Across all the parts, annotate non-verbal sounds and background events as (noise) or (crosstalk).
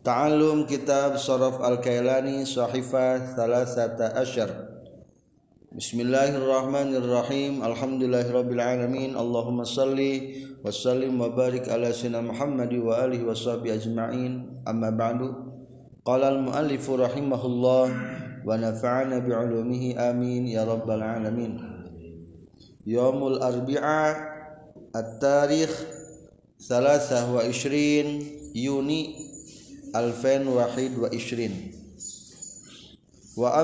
Ta'allum kitab Saraf Al-Kailani Sahifah Thalasata Asyar Bismillahirrahmanirrahim Alhamdulillahirrabbilalamin Allahumma salli wa sallim wa barik ala sina Muhammad wa alihi wa sahbihi ajma'in Amma ba'du Qala al-muallifu rahimahullah Wa nafa'ana bi'ulumihi amin Ya rabbal alamin Yawmul arbi'a At-tarikh Salasah wa ishrin Yuni alfain wahid wa ishrin. Wa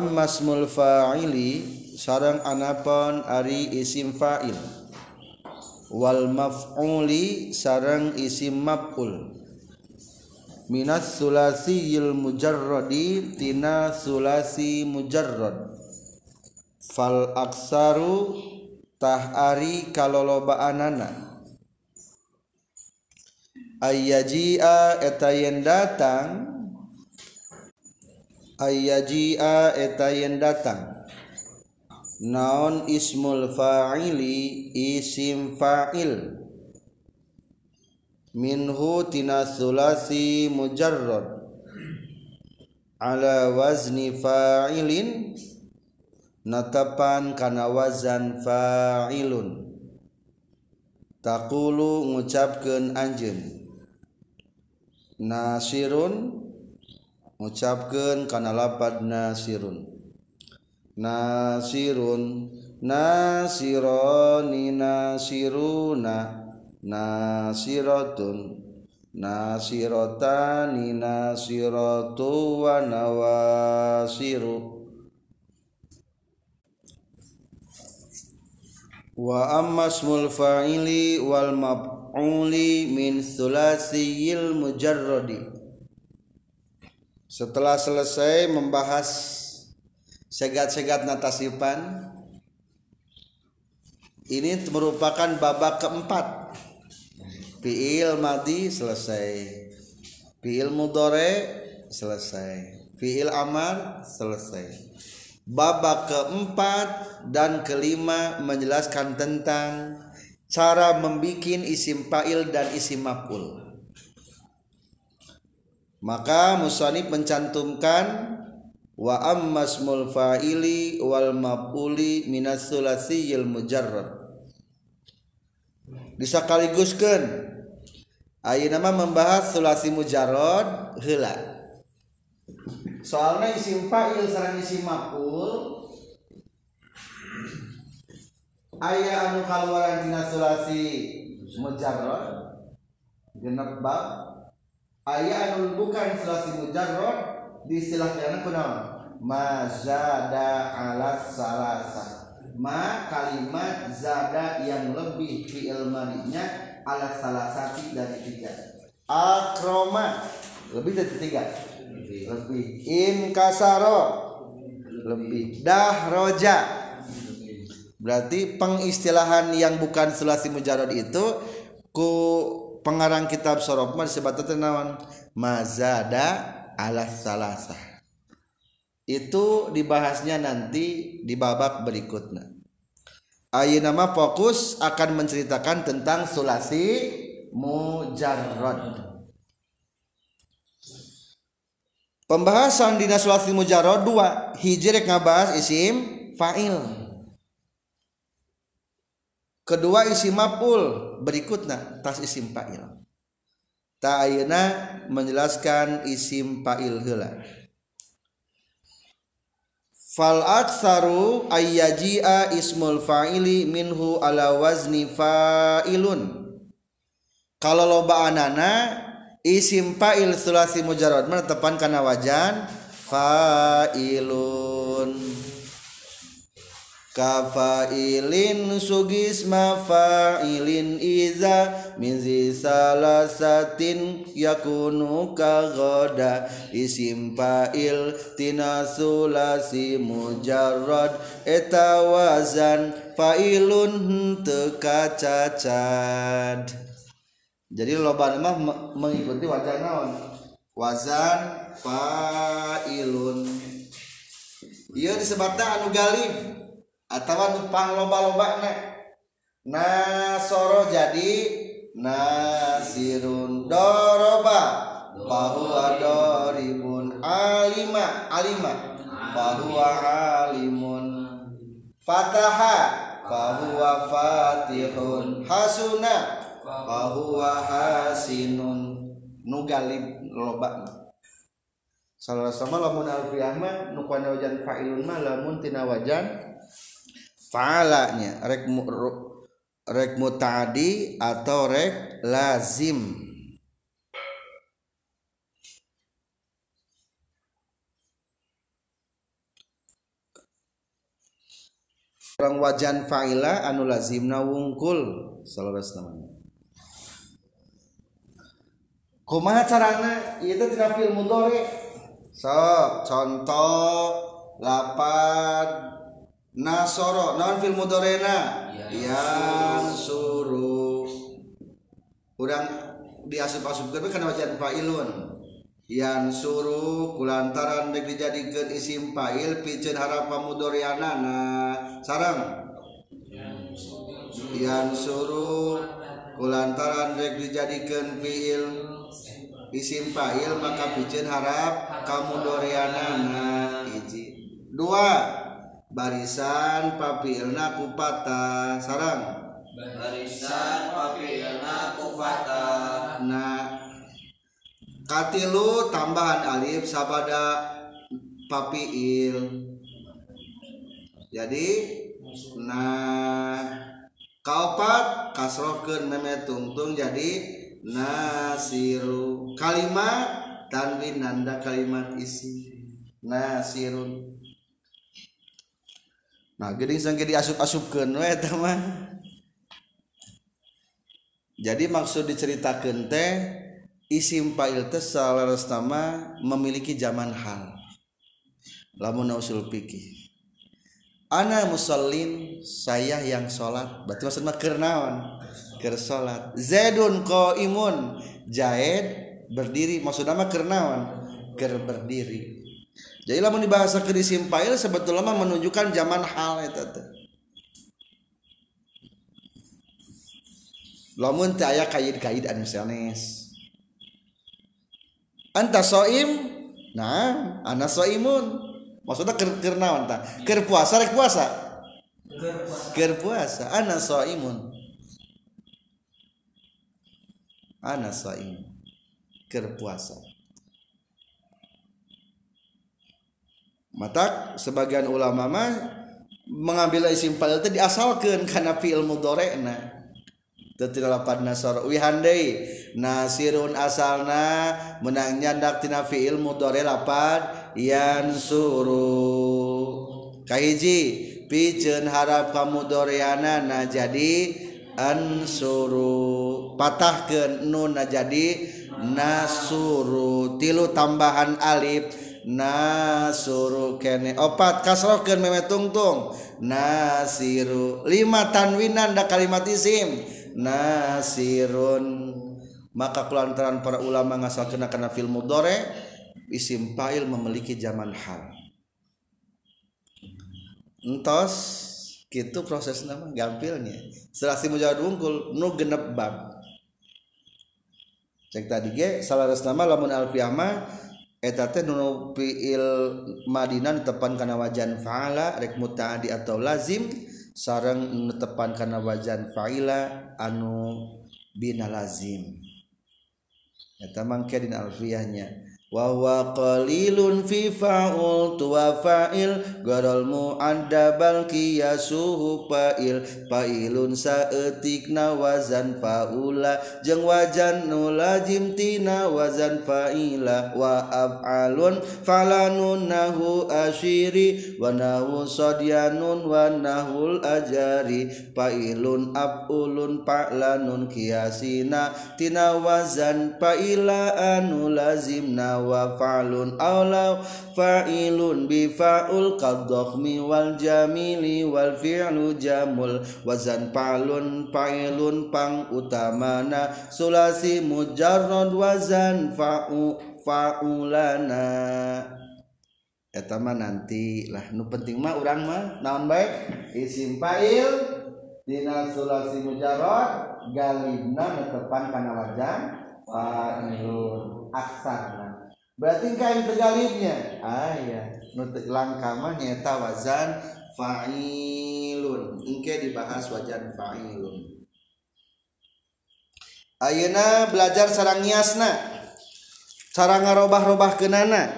fa'ili sarang anapon ari isim fa'il. Wal maf'uli sarang isim maf'ul. Minas sulasiyil mujarradi tina sulasi mujarrad. Fal aksaru tah ari kalolobaanana ayajia eta yen datang. Ayajia eta yen datang. Naon ismul fa'ili? Isim fa'il. Minhu tina sulasi mujarrad. Ala wazni fa'ilin. Natapan kana wazan fa'ilun. Taqulu ngucapkeun anjeun. Nasirun mengucapkan karena lapad nasirun. Nasirun nasironi nasiruna nasiratun nasirotani nasiratu wa nawasiru. Wa ammasmul fa'ili wal mab maf'uli min sulasiyil mujarradi. Setelah selesai membahas segat-segat natasipan ini merupakan babak keempat. Fiil madi selesai. Fiil mudore selesai. Fiil amar selesai. Babak keempat dan kelima menjelaskan tentang cara membikin isim fa'il dan isim maf'ul. Maka musanib mencantumkan wa ammasmul fa'ili wal maf'uli minas sulasiyil mujarrad disakaliguskeun ayeuna nama membahas sulasi mujarrad heula. Soalnya isim fa'il sareng isim maf'ul ayah anu kaluaran dina sulasi mujarrad genep bab. Ayah anu bukan sulasi mujarrad diistilahkeun kunaon mazada ala salasa. Ma kalimat zada yang lebih fi'il madinya ala salasati dari tiga. Akroma lebih dari tiga. Lebih. In kasaro lebih. Dah roja berarti pengistilahan yang bukan sulasi mujarad itu ku pengarang kitab sorof mah disebut tenawan mazada ala salasa itu dibahasnya nanti di babak berikutnya. Ayo nama fokus akan menceritakan tentang sulasi mujarrad. Pembahasan di sulasi mujarrad dua hijrek isim fa'il kedua isi mapul berikutnya tas isim fa'il. Ta'ayna menjelaskan isim fa'il heula. Fal aktsaru ayyaji'a ismul fa'ili minhu ala wazni fa'ilun. Kalau loba anana isim fa'il sulasi mujarrad menetepan kana wajan fa'ilun kafailin sugis mafailin iza min salasatin yakunu kagoda. Isim fa'il tina sulasi mujarrad. Eta wazan fa'ilun teka cacad jadi loba mah mengikuti wazan naon? Wazan fa'ilun. Iya disebutnya anu galib atau numpang loba-loba na nasoro jadi nasirun doroba. Bahwa doribun alima alima. Bahwa alimun fataha. Bahwa fatihun hasuna. Bahwa hasinun. Nugalib loba salah sama lamun alfi mah nu kana wajan fa'ilun mah lamun tina wajan fa'alanya rek mu, rek mutadi atau rek lazim. Orang wajan fa'ila anu lazimna wungkul. Salaras namanya. Kumaha carana? Itu tidak fil mudhari. So contoh lapan nasoro non fil mudorena? Yang suruh kurang diasup-asupkeun karena wajan fa'ilun. Yang suruh kulantaran dek dijadikan isim fa'il pijen harapan mudorianana sarang yang suruh kulantaran dek dijadikan fi'il isim fa'il maka pijen harap kamu dorianana hiji. Dua. Barisan papilna kupata sarang. Barisan papilna kupata. Nah katilu tambahan alif sabada papiil jadi nah kaopat kasrohkeun meme tungtung jadi nasiru. Kalimat tanwin nanda kalimat isi. Nasirun nah geuning sangke diasup-asupkeun we eta mah. Jadi maksud diceritakeun teh isim fa'il teh nama memiliki zaman hal. Lamun usul fikih. Ana musallin saya yang sholat. Berarti maksudnya kernawan ker sholat. Zaidun qaimun. Jaid berdiri. Maksudnya mah kernawan ker berdiri jadi lamun dibahasa ke isim fa'il sebetulnya menunjukkan zaman hal eta teh. Lamun teh aya kaid-kaid anu sanes anta soim? Nah ana soimun. Maksudnya ker, ker naon ta? Ker puasa rek puasa? Ker puasa. Ana soimun. Ana soim. Ker puasa mata sebagian ulama mah mengambil isim fa'il teh diasalkeun kana fi'il mudhari'na tetilapan nasor wihandai nasirun asalna menang nyandak tina fi'il mudhari lapan yansuru kahiji piceun harap ka mudhari'ana jadi ansuru patahkeun nun jadi nasuru tilu tambahan alif nasuru kene opat kasrohkeun meme tungtung nasiru lima tanwinan da kalimat isim. Nasirun. Maka kelantaran para ulama ngasalkeun kana fil mudhari isim fa'il memiliki zaman hal. Entos gitu proses nama gampilnya. Setelah si mujawad wungkul nu genep bab. Cek tadi ge salah nama lamun alfiyah Eh, eta teh nu nuil Madinan tepan karena wajan faala rek mutadi atau lazim sareng nutepan karena wajan faila anu bina lazim. Ya tamang kedin alfiahnya wawa qalilun fi fa'ul tuwa fa'il. Garol mu'addabal qiyasuhu fa'il fa'ilun saeutikna wazan fa'ula. Jeung wajan nu lazim tina wazan fa'ila. Wa af'alun falanun nahu asyiri. Wa nahu sodyanun wa nahul ajari. Fa'ilun af'ulun fa'lanun qiyasina tina wazan fa'ila anu lazimna wa fa'lun aw fa'ilun bi fa'ul qadhakhmi wal jamili wal fi'lu jamul wazan fa'lun fa'ilun pang utamana sulasi mujarrad wazan fa'u fa'ulana. Eta mah nanti lah nu penting mah urang mah naon bae isim fa'il dina sulasi mujarrad galibna netepan kana wazan fa'ilun aksarna berarti kain tegalibnya ah ya nutek langkama nyata wazan fa'ilun. Ingke dibahas wajan fa'ilun. Ayeuna belajar sarang niasna cara ngarobah-robah kenana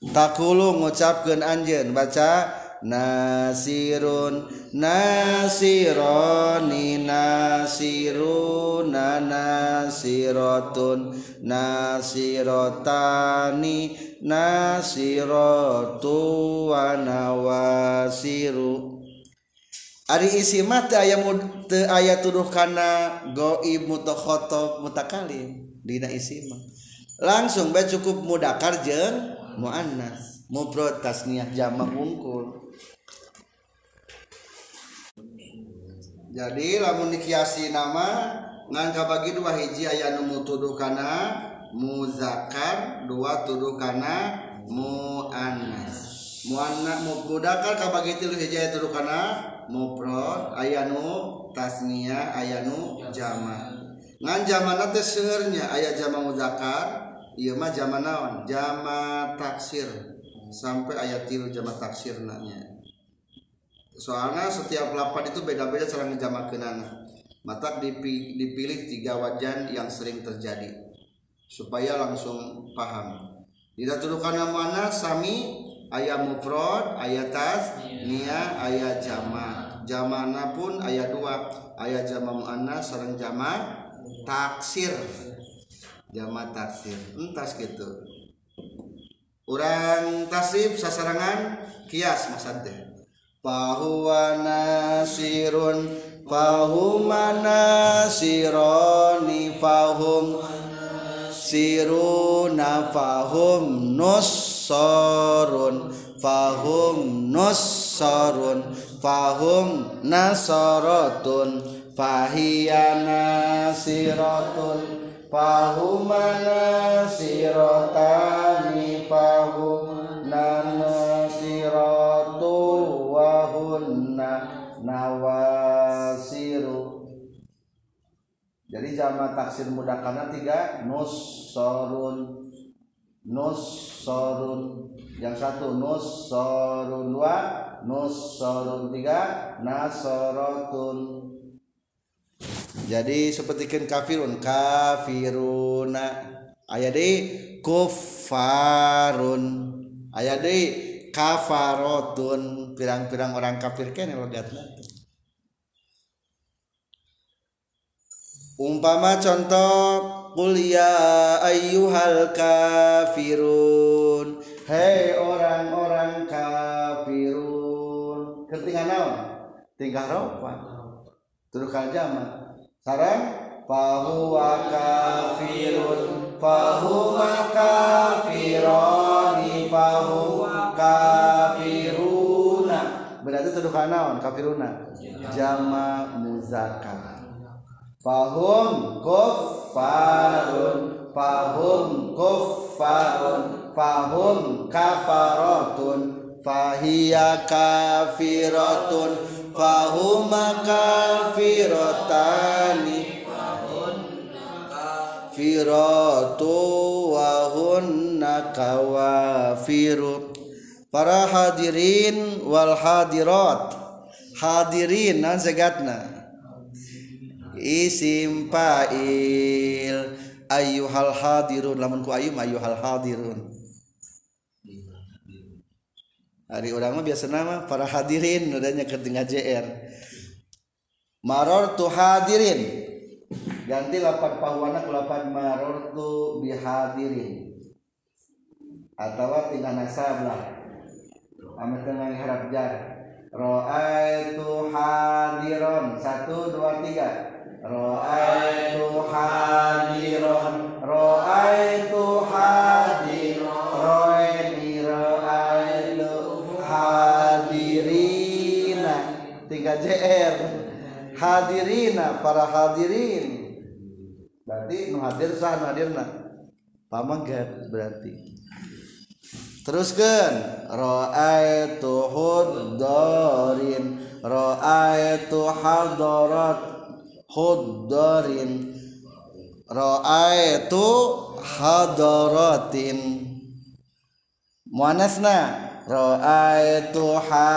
takulu ngucapkeun anjeun baca nasirun nasironi nasiruna nasiratun nasiratani nasiratu wa nawasiru Ari isi mata ayat teu aya tuduh kana gaib mutakhatab mutakalim dina isi mah. Langsung bae cukup mudakar jeung muannas, mufrad tasniyah jamak unggul. jadi lamun dikiasi nama ngangka bagi dua hiji aya nu mutuduh kana muzakar dua tuduh kana muannas. Muanna mudakar kabagi tilu hiji aya tuduh kana mufrad aya nu tasniyah aya nu jama ngan jamana teh seurnya aya jama muzakar ieu mah jama naon? Jama taksir. Sampai ayat tilu jama taksir nanya soalnya setiap lapan itu beda-beda cara ngejamakeunana. Mata dipilih tiga wajan yang sering terjadi supaya langsung paham. Tidak tuduhkan mana sami ayat mufrad ayat tas nia ayat jama. Jamana pun ayat dua. Ayat jama muannas sareng jama taksir. Jama taksir. Entas gitu. Orang tasib sasarangan kias masante fahuwa nasirun fahuma nasironi fahum siruna fahum nussorun fahum nussorun fahum nasorotun fahiyana sirotun fahuma nasirotani fahum nasiratu wahunna nawasiru. Jadi jama taksir mudakana tiga nussorun. Nussorun. Yang satu nussorun dua nussorun tiga nasorotun jadi seperti kafirun kafiruna. Ayat di kufarun ayat di kafarotun pirang-pirang orang kafir kene logatna umpama contoh Qul ya ayyuhal kafirun. Hei orang-orang kafirun. Ketinggalan naon? Tingkah ropa Terus jama Sarang Fahuwa kafirun Fahuwa kafironi Fahuwa kafiruna Berarti tuduh naon? Kafiruna? Jama muzakkar Fahum kuffarun Fahum kuffarun Fahum kafaratun Fahiya kafiratun Fahuma kafiratani Firatu wahunna kawafiru Para hadirin wal hadirat. Hadirin nan segatna? Isim fa'il. Ayyuhal hadirun. Lamun ku ayyum ayyuhal hadirun. Hari orang mah biasa nama para hadirin udahnya ketinggal JR maror tu hadirin ganti lapan pahuana ku lapan maror tu bihadirin atau tinggal nasablah amat tengah harap jar. Ro'aitu hadiron. Satu, dua, tiga. Ro'aitu hadiron. Ro'aitu hadiron. Ro'aini ro'aitu hadirina. Tiga JR hadirina para hadirin. Berarti nu hadir sah nu hadirna pamagat berarti. Teruskan. Ra'aitu huddarin. Ra'aitu hadarat huddarin. Ra'aitu hadaratin. Muannasna ra'aitu ha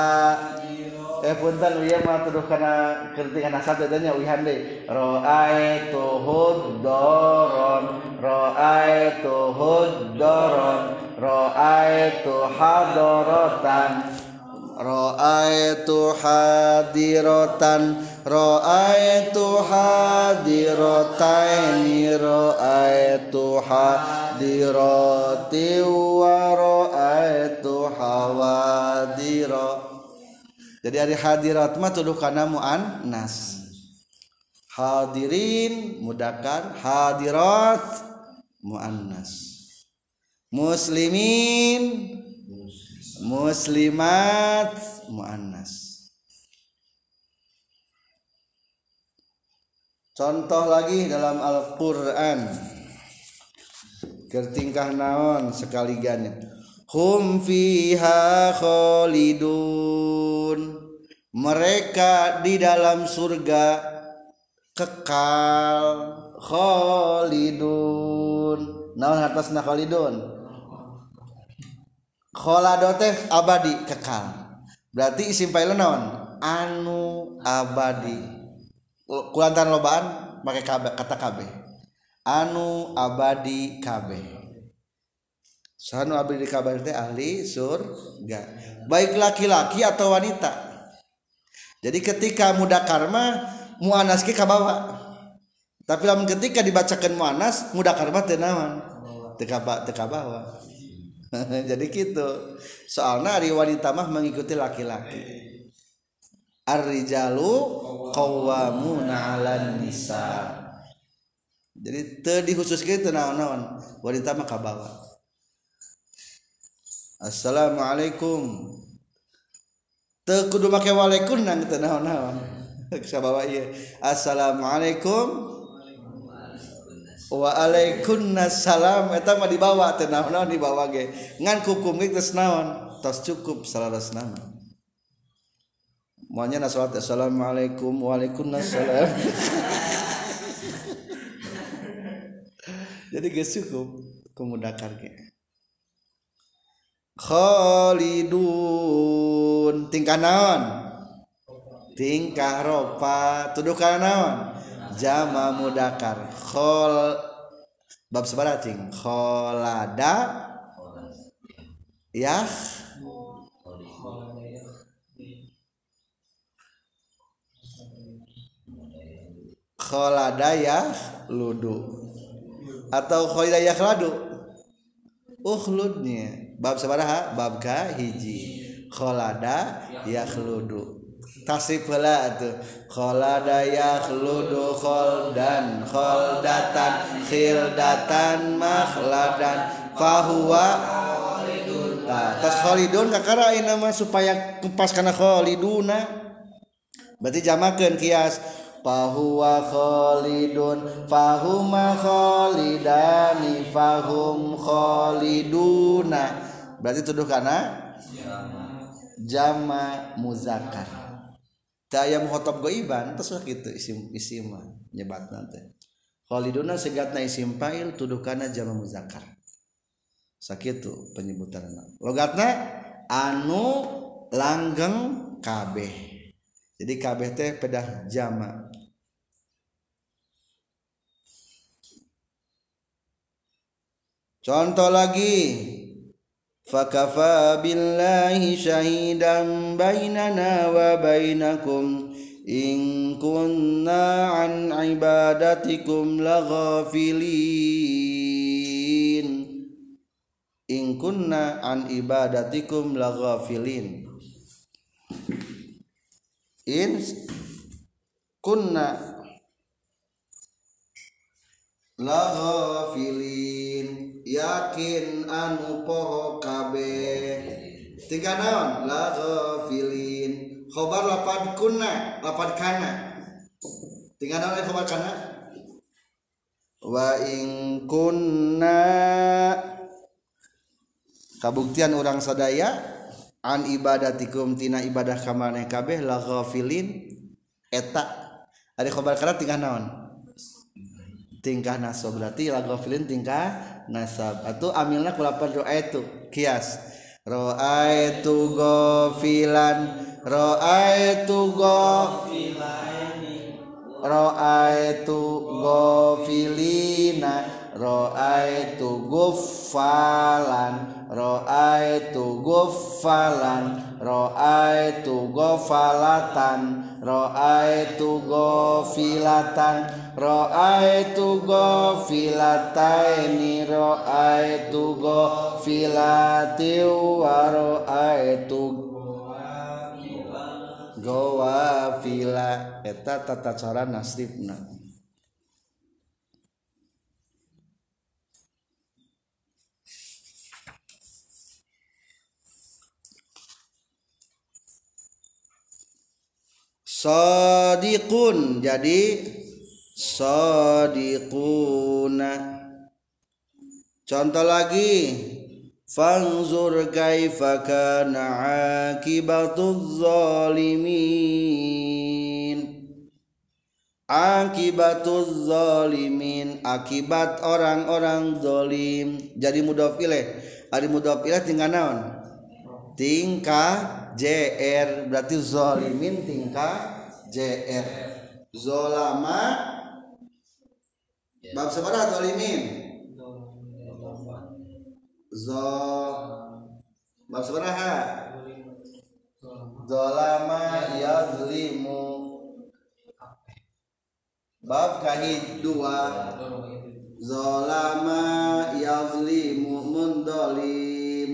eh punten ieu mah tuduh kana kerti kana satu tanya uihan deui ra'aitu huddaron ra'aitu huddaron ra'aitu hadaratan ra'aitu hadiratan ra'aitu hadirataini ra'aitu hadirati wa ra'aitu jadi hari hadirat mah tuduh muannas hadirin mudakar hadirat muannas muslimin muslimat muannas contoh lagi dalam Al-Qur'an. Kertingkah naon sekaligannya hum fiha khalidun mereka di dalam surga kekal khalidun naon atasna khalidun Kholado teh abadi kekal. Berarti isim fa'il naon? Anu abadi. Kulantan lobaan pakai kata kabe. Anu abadi kabe. Sanu abadi kabe teh ahli surga. Baik laki-laki atau wanita. Jadi ketika muda karma muanas ke kabawa. Tapi lamun ketika dibacakan muanas muda karma teu naon? Teu kabawa. (laughs) jadi gitu soalnya hari wanita mah mengikuti laki-laki ar-rijalu qawwamuna 'alan nisa jadi teu dikhususkeun teu naon-naon wanita mah kabawa Assalamualaikum. Teu kudu make waalaikum nang teu naon-naon. (laughs) Sabawa ieu. Assalamualaikum. Waalaikumsalam. Eta mah dibawa teh naon dibawa ge. Ngan kukum ge geus naon? Tos cukup salaras nama. Moanya na salat assalamualaikum waalaikumsalam. (laughs) Jadi geus cukup kumudakar ge Khalidun. Tingkah naon? Tingkah ropa. Tuduh kana naon? Jama mudakar. Khol. Bab sabaraha cing kholada. Ya kholada ya ludu. Atau kholada ya ladu ukhludnya bab sabaraha? Bab ka hiji. Kholada yakhludu. Tasrif heula atuh. Kholada yakhludu kholdan kholdatan khildatan makhladan. Fahuwa nah, tas kholidun kakara ieu nama supaya kupas kana kholiduna. Berarti jamakeun kias. Fahuwa kholidun fahuma kholidani fahum kholiduna. Berarti tuduh kana jama muzakkar daya muhotob goiban terus gitu isim isim nyebat nanti. Khaliduna segatna isim fa'il tuduhkana jama muzakkar sakitu penyebutan logatna anu langgeng kabeh. Jadi kabeh teh pedah jama. Contoh lagi فكفى بالله شهيدا بيننا وبينكم إن كنا عن عبادتكم لغافلين إن كنا عن عبادتكم لغافلين إن كنا lahafilin. Yakin anu poho kabeh tiga naon? Lahafilin. Khobar lapan kunna lapan kana. Tiga naon khobar kana? Wa ing kunna. Kabuktian orang sadaya an ibadatikum tina ibadah kamaneh kabeh lahafilin. Eta. Ada khobar kana tiga naon? tingkah nasab. Berarti ila ghafilin tingkah nasab. Atau amilna kulapan itu kias. Ra'aitu ghafilan ra'aitu ghafilan ra'aitu ghafilina ra'aitu ghaffalan ra'aitu ghaffalan ra'aitu ghafalatan Ra'aitu ghafilatan Ra'aitu ghafilataini Ra'aitu ghafilati wa ra'aitu gawafila eta tata cara nasibna Sadiqun. Jadi sadiquna. Contoh lagi. Fanzur kaifa kana akibatuz zalimin. Akibatuz zalimin. Akibat orang-orang zalim. Jadi mudhaf ilaih ari mudhaf ilaih tinggal naon? Tingkah JR berarti zalimin tingkah JR zolama. Bab seberapa zalimin zo bab seberapa zolama yazlimu. Bab kahid dua. Zolama yazlimu mundolim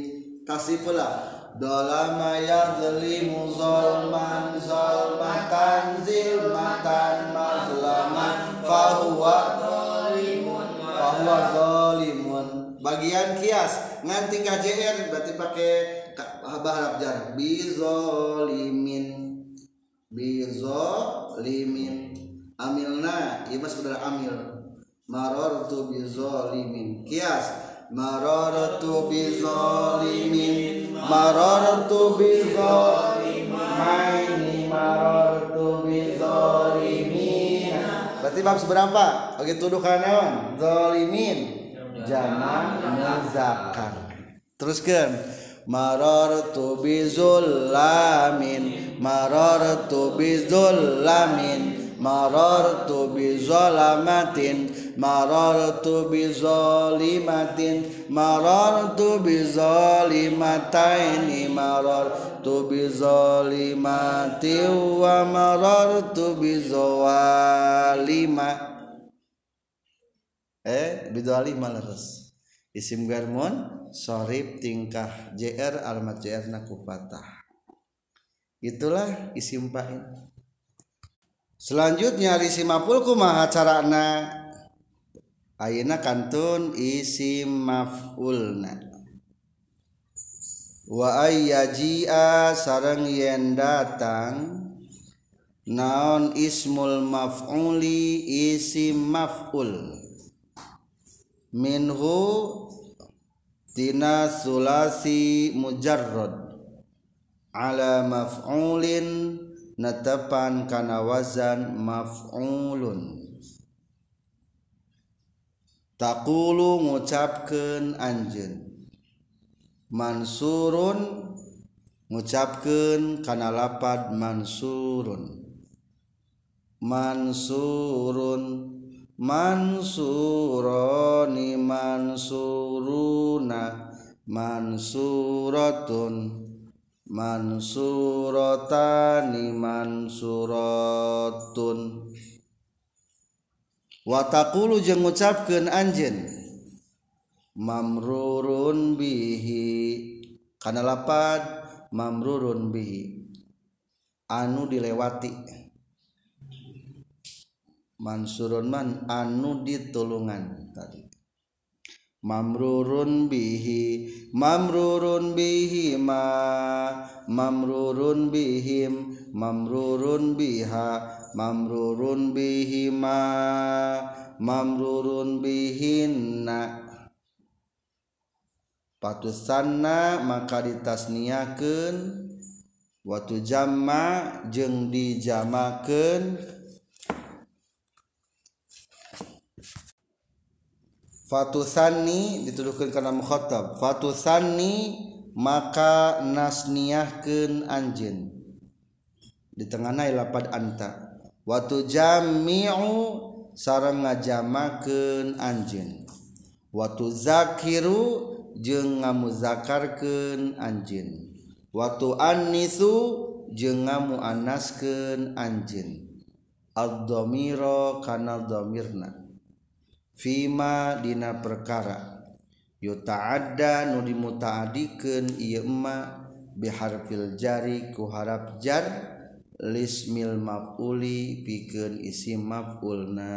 kasih pula dolama yazlimu zolman zolmatan zilmatan mazlaman. Fahuwa fahuwa zolimun. Bagian kias nganti KJR berarti pakai bahasa jar bizolimin. Bizolimin. Amilna iya mas saudara amil. Marartu bizolimin. Kias marartu bizolimin marartu bizolimaini marartu bizolimin berarti bab seberapa? Oke tuduh kanan zolimin jamak muzakkar teruskan. Marartu bizullamin marartu bizullamin marartu bizalamatin marartu bizalimatin marartu bizalimataini marartu bizalimati wa marartu bizawalima eh bidalima leres. Isim garmun sorib tingkah JR alamat JR na kufatah itulah isim fa'il. Selanjutnya isim maf'ul kumaha carana Ayeuna kantun isim maf'ulna. Wa ayyaji'a sarang yen datang Naon ismul maf'uli isim maf'ul. Minhu tina sulasi mujarrad. Ala maf'ulin natepan kana wazan maf'ulun. takulu ngucapkan anjen Mansurun ngucapkan kana lapad Mansurun. Mansurun Mansuroni Mansuruna Mansuratun Mansuratani Mansuratun. watakulu jeung ngucapkeun anjeun. Mamrurun bihi. Kana lapad mamrurun bihi. Anu dilewati. Mansurun man anu ditulungan tadi. mamrurun bihi mamrurun bihima mamrurun bihim mamrurun biha mamrurun bihima mamrurun bihinna patusanna maka ditasniakeun watu jama jeung dijamakeun Fatusani dituduhkan karena mukhotab Fatusani maka nasniyahkan anjin. Di tengahnya lapad anta. Watu jami'u sarang ngajamakan anjin. Watu zakiru jeng ngamuzakarkan anjin. Watu anisu jeng ngamuanaskan anjin. Al-domiro kanal domirna Fima dina perkara. Yutaada nu dimutaadikan emma biharfil jari ku harap jar lismil maf'uli pikeun isim maf'ulna.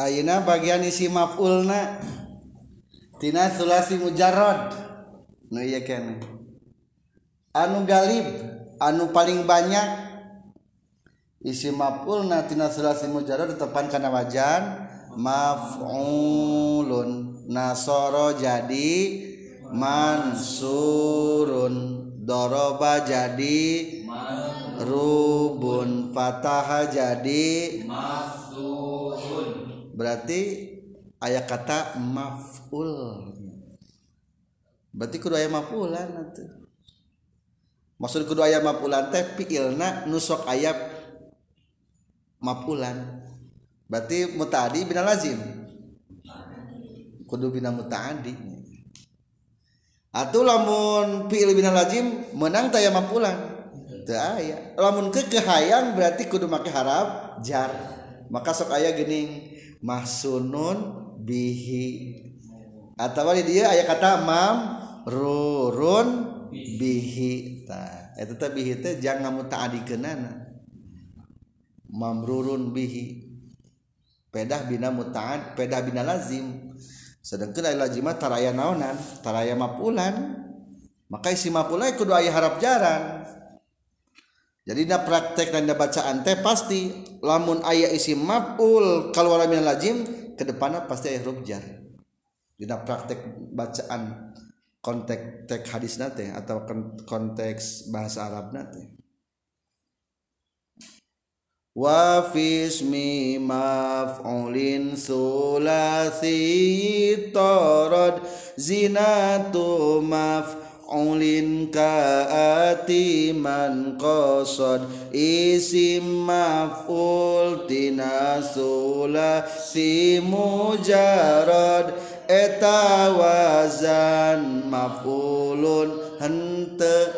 Ayeuna bagian isi maf'ulna tina sulasi mujarrad. Nu ieu keneh anu galib anu paling banyak isi maf'ul natina sulasi mujarrad ditepan kana wajan maf'ulun. Nasoro jadi mansurun. Doroba jadi rubun. Fataha jadi maf'ulun. berarti ayat kata maf'ul. Berarti kudu aya maf'ulan atuh maksud kudu aya maf'ulan teh fiilna nusok ayat mapulan. Berarti mutaadi bina lazim? Kudu bina mutaadi atau lamun fi'il bina lazim menang taya mapulan. Teu lamun ke kehayang berarti kudu make harap jar. Maka sok aya geuning mahsunun bihi. Atau di dia aya kata mam rurun bihi. Ta eta teh bihi teh mutaadikeunana mamrurun bihi. Pedah bina mutaad pedah bina lazim. Sedangkan ayat lazimah taraya naonan taraya mapulan. Maka isi mapulai kudu ayah harap jaran. Jadi na praktek dan bacaan teh pasti lamun ayah isi mapul kalau min lazim kedepannya pasti ayah huruf jar. Dina praktek bacaan konteks teks hadis nate atau konteks bahasa Arab nate wa fi ismi maf'ulin sulasi tarad zinatu maf'ulin kaati man qasad isim maf'ul tina sulasi mujarad eta wazan maf'ulun hente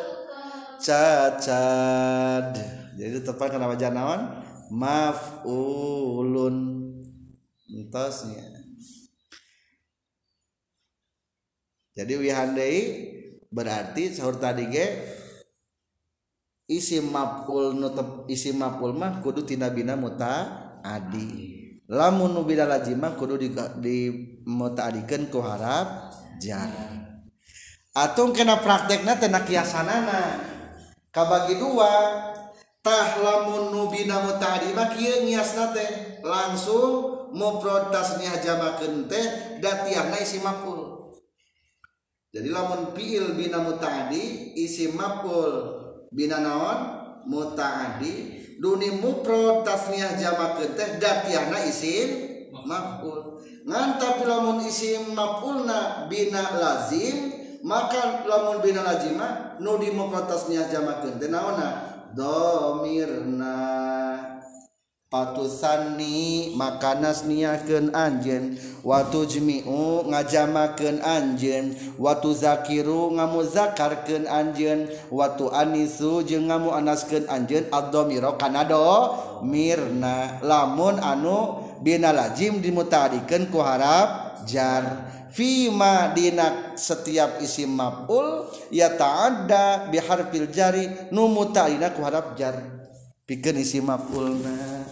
cacad jadi tepat kenapa janawan maf'ulun. Entosnya jadi wihandai berarti sahur tadi ge isi maf'ul nutep isi maf'ul mah kudu tina bina muta adi. Lamun nu bina lajimah kudu di, di mutaadikeun ku harap jarak atau kena praktekna tena kiasanana kabagi dua langsung muprotas nyajamakeun teh datiahna isi maful jadi lamun fiil bina mutaadi isi maful bina naon? Mutaadi. Duni mufrad tasniyah jamakeun teh datiahna isim maful ngan tapi lamun isim mafulna bina lazim maka lamun bina lazima nu di mufrad tasniyah jamakeun teh naonna domirna. Patusanni makanas niakeun anjeun. Watu jmiu ngajamakeun anjeun. Watu zakiru ngamuzakarkeun anjeun. Watu anisu jeung ngamuanaskeun anjeun. Ad-dhamira kana mirna lamun anu bina lajim dimutadikeun ku harap jar. fima dinak setiap isim maf'ul ya ta'adda bi harfil jari nu muta'ina ku harap jar. Pikeun isim maf'ulna.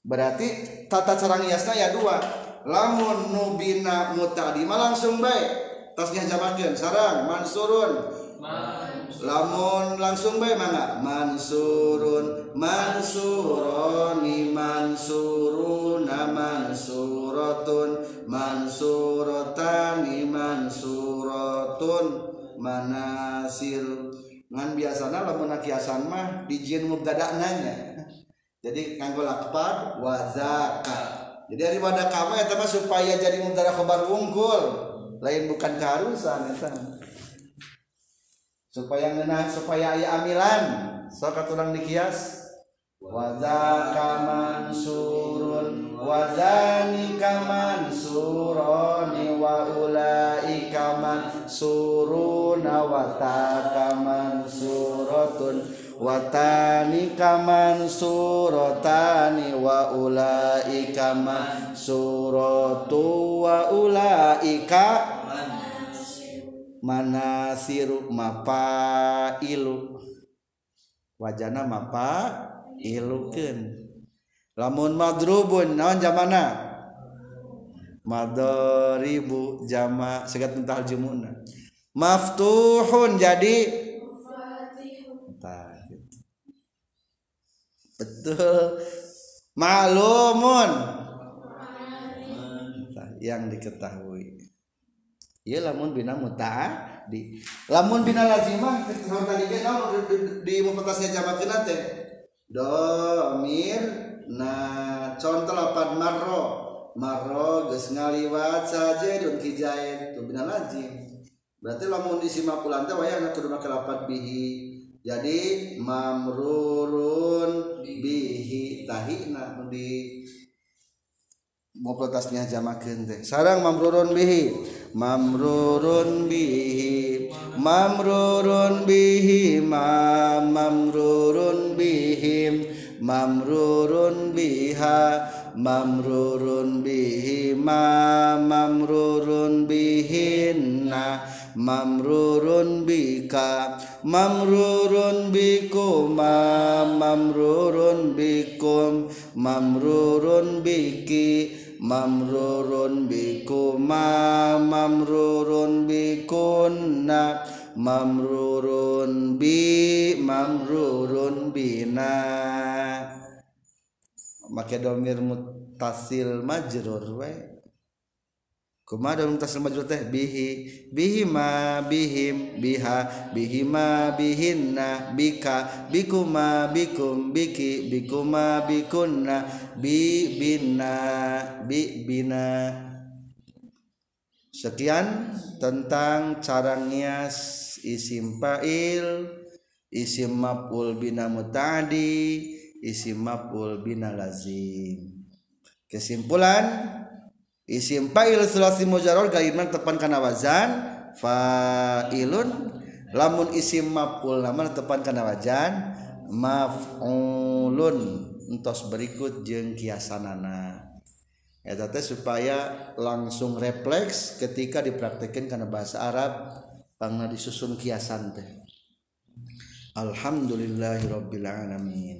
Berarti tata cara ngiasna ya dua. Lamun nu bina muta'dima langsung baik tasnya jamakeun sarang mansurun. Lamun langsung bae mangga mansurun mansuroni mansuruna mansuratun mansurotani mansuratun manasir ngan biasana lamun kiasan mah dijieun mubtada nanya jadi nganggo lakpad wa zaka jadi daripada kamu ya mah supaya jadi mubtada khobar wungkul. Lain bukan keharusan eta supaya ngeunah supaya aya amilan. Sok aturan dikias Wazaka mansurun wazanika mansuroni wa ulaika mansuruna wataka mansuratun watanika mansurotani wa ulaika mansuratu wa ulaika manasiru mapailu wajana mapa ilukeun lamun madrubun naon jamana? Madaribu jama segat mentah jumuna. Maftuhun jadi? Gitu. betul. Maklumun. Yang diketahui Iya lamun bina muta di lamun bina lazimah kalau tadi kan naon di mufatasnya jamakna teh? Do mir na contoh lapan marro. Marro geus ngaliwat sajidun kijain tu bina lazim berarti lamun di sima pulan teh wayahna kudu make lapan bihi. Jadi mamrurun bihi tahina di mufatasnya jamakeun teh. Sarang mamrurun bihi. Mamrurun bihi mamrurun bihi, ma mamrurun bihim mamrurun biha, mamrurun bihi, ma mamrurun bihinna, mamrurun bika, mamrurun bikuma mamrurun bikum, mamrurun biki mamrurun bikuma mamrurun bikunna mamrurun bi mamrurun bina. Make domir mutasil majrur wae kumaha domir mutasil majrur teh? Bihi. Bihima bihim biha. Bihima bihinna bika. Bikuma bikum biki. Bikuma bikunna bi bina bi bina sekian tentang cara ngias isim fa'il isim maf'ul bina muta'di isim maf'ul bina lazim. Kesimpulan isim fa'il sulasi mujarrad gaibna tepan kana wazan fa'ilun. Lamun isim maf'ul lamun tepan kana wazan maf'ulun. Entos berikut jeung kiasanana. Eta teh supaya langsung refleks ketika dipraktekkeun kana bahasa Arab pangna disusun kiasan teh. Alhamdulillahirabbil alamin.